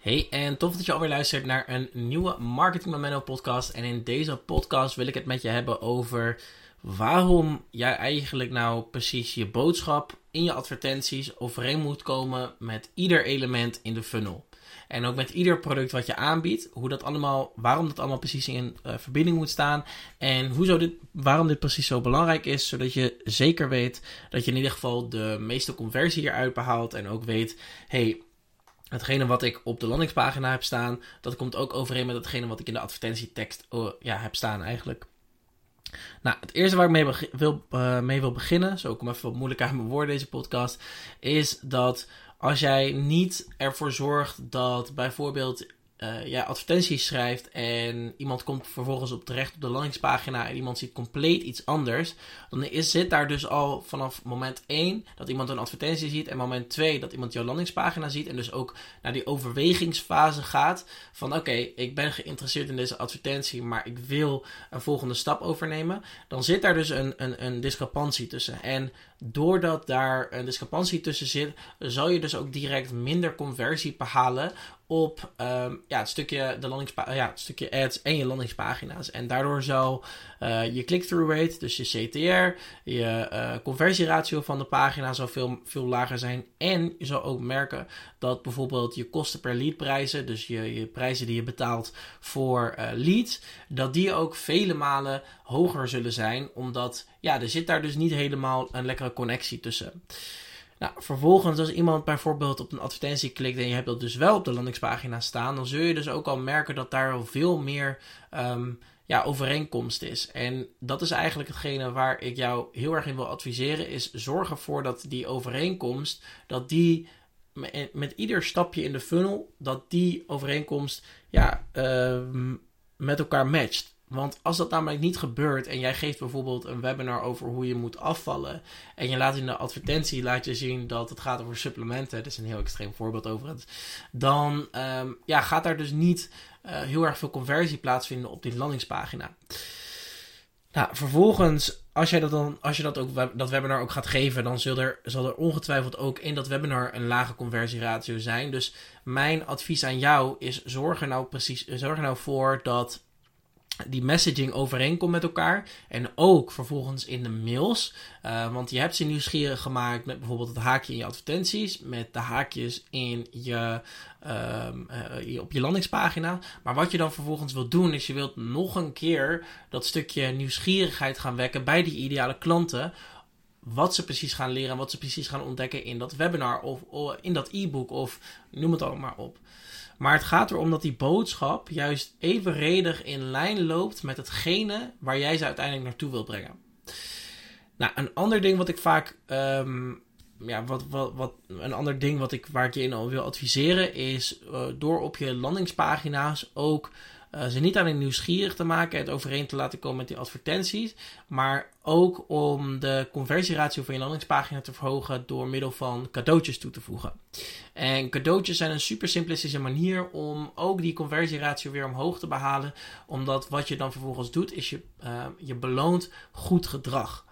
Hey, en tof dat je alweer luistert naar een nieuwe Marketing Memento podcast. En in deze podcast wil ik het met je hebben over waarom jij eigenlijk nou precies je boodschap in je advertenties overeen moet komen met ieder element in de funnel. En ook met ieder product wat je aanbiedt, hoe dat allemaal, waarom dat allemaal precies in uh, verbinding moet staan. En hoezo dit, waarom dit precies zo belangrijk is, zodat je zeker weet dat je in ieder geval de meeste conversie eruit behaalt. En ook weet, hey, hetgene wat ik op de landingspagina heb staan, dat komt ook overeen met hetgene wat ik in de advertentietekst oh, ja, heb staan eigenlijk. Nou, het eerste waar ik mee, wil, uh, mee wil beginnen, zo kom even wat moeilijk aan mijn woorden deze podcast, is dat als jij niet ervoor zorgt dat bijvoorbeeld uh, ja, advertenties schrijft en iemand komt vervolgens op terecht op de landingspagina en iemand ziet compleet iets anders, dan is, zit daar dus al vanaf moment 1 dat iemand een advertentie ziet en moment 2 dat iemand jouw landingspagina ziet en dus ook naar die overwegingsfase gaat van oké, ik ben geïnteresseerd in deze advertentie, maar ik wil een volgende stap overnemen, dan zit daar dus een, een, een discrepantie tussen. En doordat daar een discrepantie tussen zit, zal je dus ook direct minder conversie behalen op um, ja, het, stukje de ja, stukje ads en je landingspagina's. En daardoor zal uh, je click-through rate, dus je CTR, je uh, conversieratio van de pagina zal veel, veel lager zijn. En je zal ook merken dat bijvoorbeeld je kosten per lead prijzen, dus je, je prijzen die je betaalt voor uh, leads, dat die ook vele malen hoger zullen zijn. Omdat ja, er zit daar dus niet helemaal een lekkere connectie tussen. Nou, vervolgens als iemand bijvoorbeeld op een advertentie klikt en je hebt dat dus wel op de landingspagina staan, dan zul je dus ook al merken dat daar al veel meer um, ja, overeenkomst is. En dat is eigenlijk hetgene waar ik jou heel erg in wil adviseren, is zorg ervoor dat die overeenkomst, dat die met ieder stapje in de funnel, dat die overeenkomst ja, uh, met elkaar matcht. Want als dat namelijk niet gebeurt en jij geeft bijvoorbeeld een webinar over hoe je moet afvallen en je laat in de advertentie laat je zien dat het gaat over supplementen, dat is een heel extreem voorbeeld over het, dan um, ja, gaat daar dus niet uh, heel erg veel conversie plaatsvinden op die landingspagina. Nou, vervolgens, als, jij dat dan, als je dat, ook, dat webinar ook gaat geven, dan zal er, zal er ongetwijfeld ook in dat webinar een lage conversieratio zijn. Dus mijn advies aan jou is: zorg er nou precies, zorg er nou voor dat die messaging overeenkomt met elkaar. En ook vervolgens in de mails. Uh, want je hebt ze nieuwsgierig gemaakt met bijvoorbeeld het haakje in je advertenties. Met de haakjes in je, uh, op je landingspagina. Maar wat je dan vervolgens wilt doen is je wilt nog een keer dat stukje nieuwsgierigheid gaan wekken bij die ideale klanten. Wat ze precies gaan leren en wat ze precies gaan ontdekken in dat webinar of, of in dat e-book of noem het allemaal maar op. Maar het gaat erom dat die boodschap juist evenredig in lijn loopt met hetgene waar jij ze uiteindelijk naartoe wil brengen. Nou, een ander ding wat ik vaak. Um, ja, wat, wat, wat, een ander ding wat ik, waar ik je in wil adviseren is uh, door op je landingspagina's ook uh, ze niet alleen nieuwsgierig te maken, het overeen te laten komen met die advertenties, maar ook om de conversieratio van je landingspagina te verhogen door middel van cadeautjes toe te voegen. En cadeautjes zijn een super simplistische manier om ook die conversieratio weer omhoog te behalen, omdat wat je dan vervolgens doet is je, uh, je beloont goed gedrag.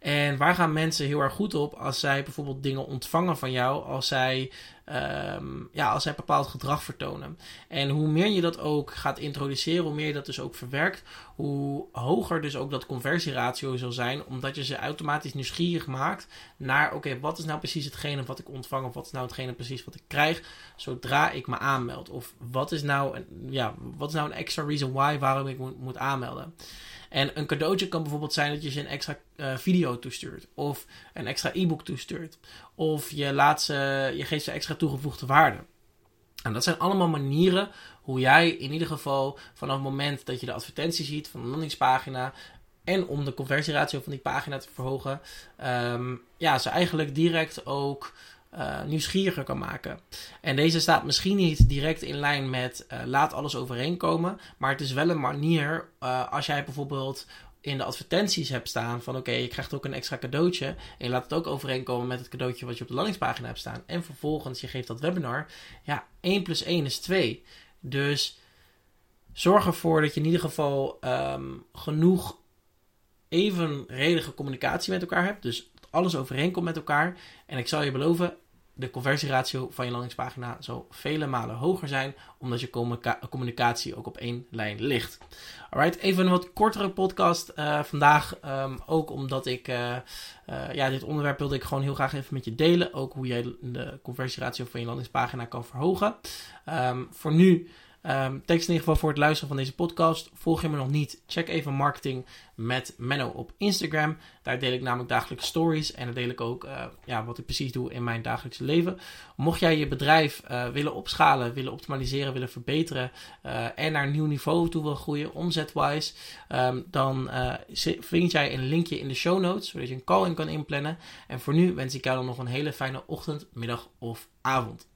En waar gaan mensen heel erg goed op als zij bijvoorbeeld dingen ontvangen van jou, als zij, um, ja, als zij bepaald gedrag vertonen. En hoe meer je dat ook gaat introduceren, hoe meer je dat dus ook verwerkt, hoe hoger dus ook dat conversieratio zal zijn, omdat je ze automatisch nieuwsgierig maakt naar, oké, wat is nou precies hetgene wat ik ontvang, of wat is nou hetgene precies wat ik krijg, zodra ik me aanmeld. Of wat is nou, een, ja, wat is nou een extra reason why waarom ik moet, moet aanmelden. En een cadeautje kan bijvoorbeeld zijn dat je ze een extra uh, video toestuurt. Of een extra e-book toestuurt. Of je, laat ze, je geeft ze extra toegevoegde waarde. En dat zijn allemaal manieren hoe jij in ieder geval vanaf het moment dat je de advertentie ziet van de landingspagina. En om de conversieratio van die pagina te verhogen. Um, ja, ze eigenlijk direct ook uh, nieuwsgieriger kan maken. En deze staat misschien niet direct in lijn met uh, laat alles overeenkomen, maar het is wel een manier uh, als jij bijvoorbeeld in de advertenties hebt staan van oké, je krijgt ook een extra cadeautje en je laat het ook overeenkomen met het cadeautje wat je op de landingspagina hebt staan en vervolgens je geeft dat webinar, ja, 1 plus 1 is 2. Dus zorg ervoor dat je in ieder geval um, genoeg evenredige communicatie met elkaar hebt. Dus alles overeenkomt met elkaar. En ik zal je beloven, de conversieratio van je landingspagina zo vele malen hoger zijn, omdat je communicatie ook op één lijn ligt. Alright, even een wat kortere podcast uh, vandaag. Um, ook omdat ik, uh, uh, ja, dit onderwerp wilde ik gewoon heel graag even met je delen. Ook hoe jij de conversieratio van je landingspagina kan verhogen. Um, voor nu Um, thanks in ieder geval voor het luisteren van deze podcast. Volg je me nog niet? Check even marketing met Menno op Instagram. Daar deel ik namelijk dagelijks stories en daar deel ik ook uh, ja, wat ik precies doe in mijn dagelijkse leven. Mocht jij je bedrijf uh, willen opschalen, willen optimaliseren, willen verbeteren uh, en naar een nieuw niveau toe wil groeien, omzetwise, um, dan vind jij een linkje in de show notes, zodat je een call in kan inplannen. En voor nu wens ik jou dan nog een hele fijne ochtend, middag of avond.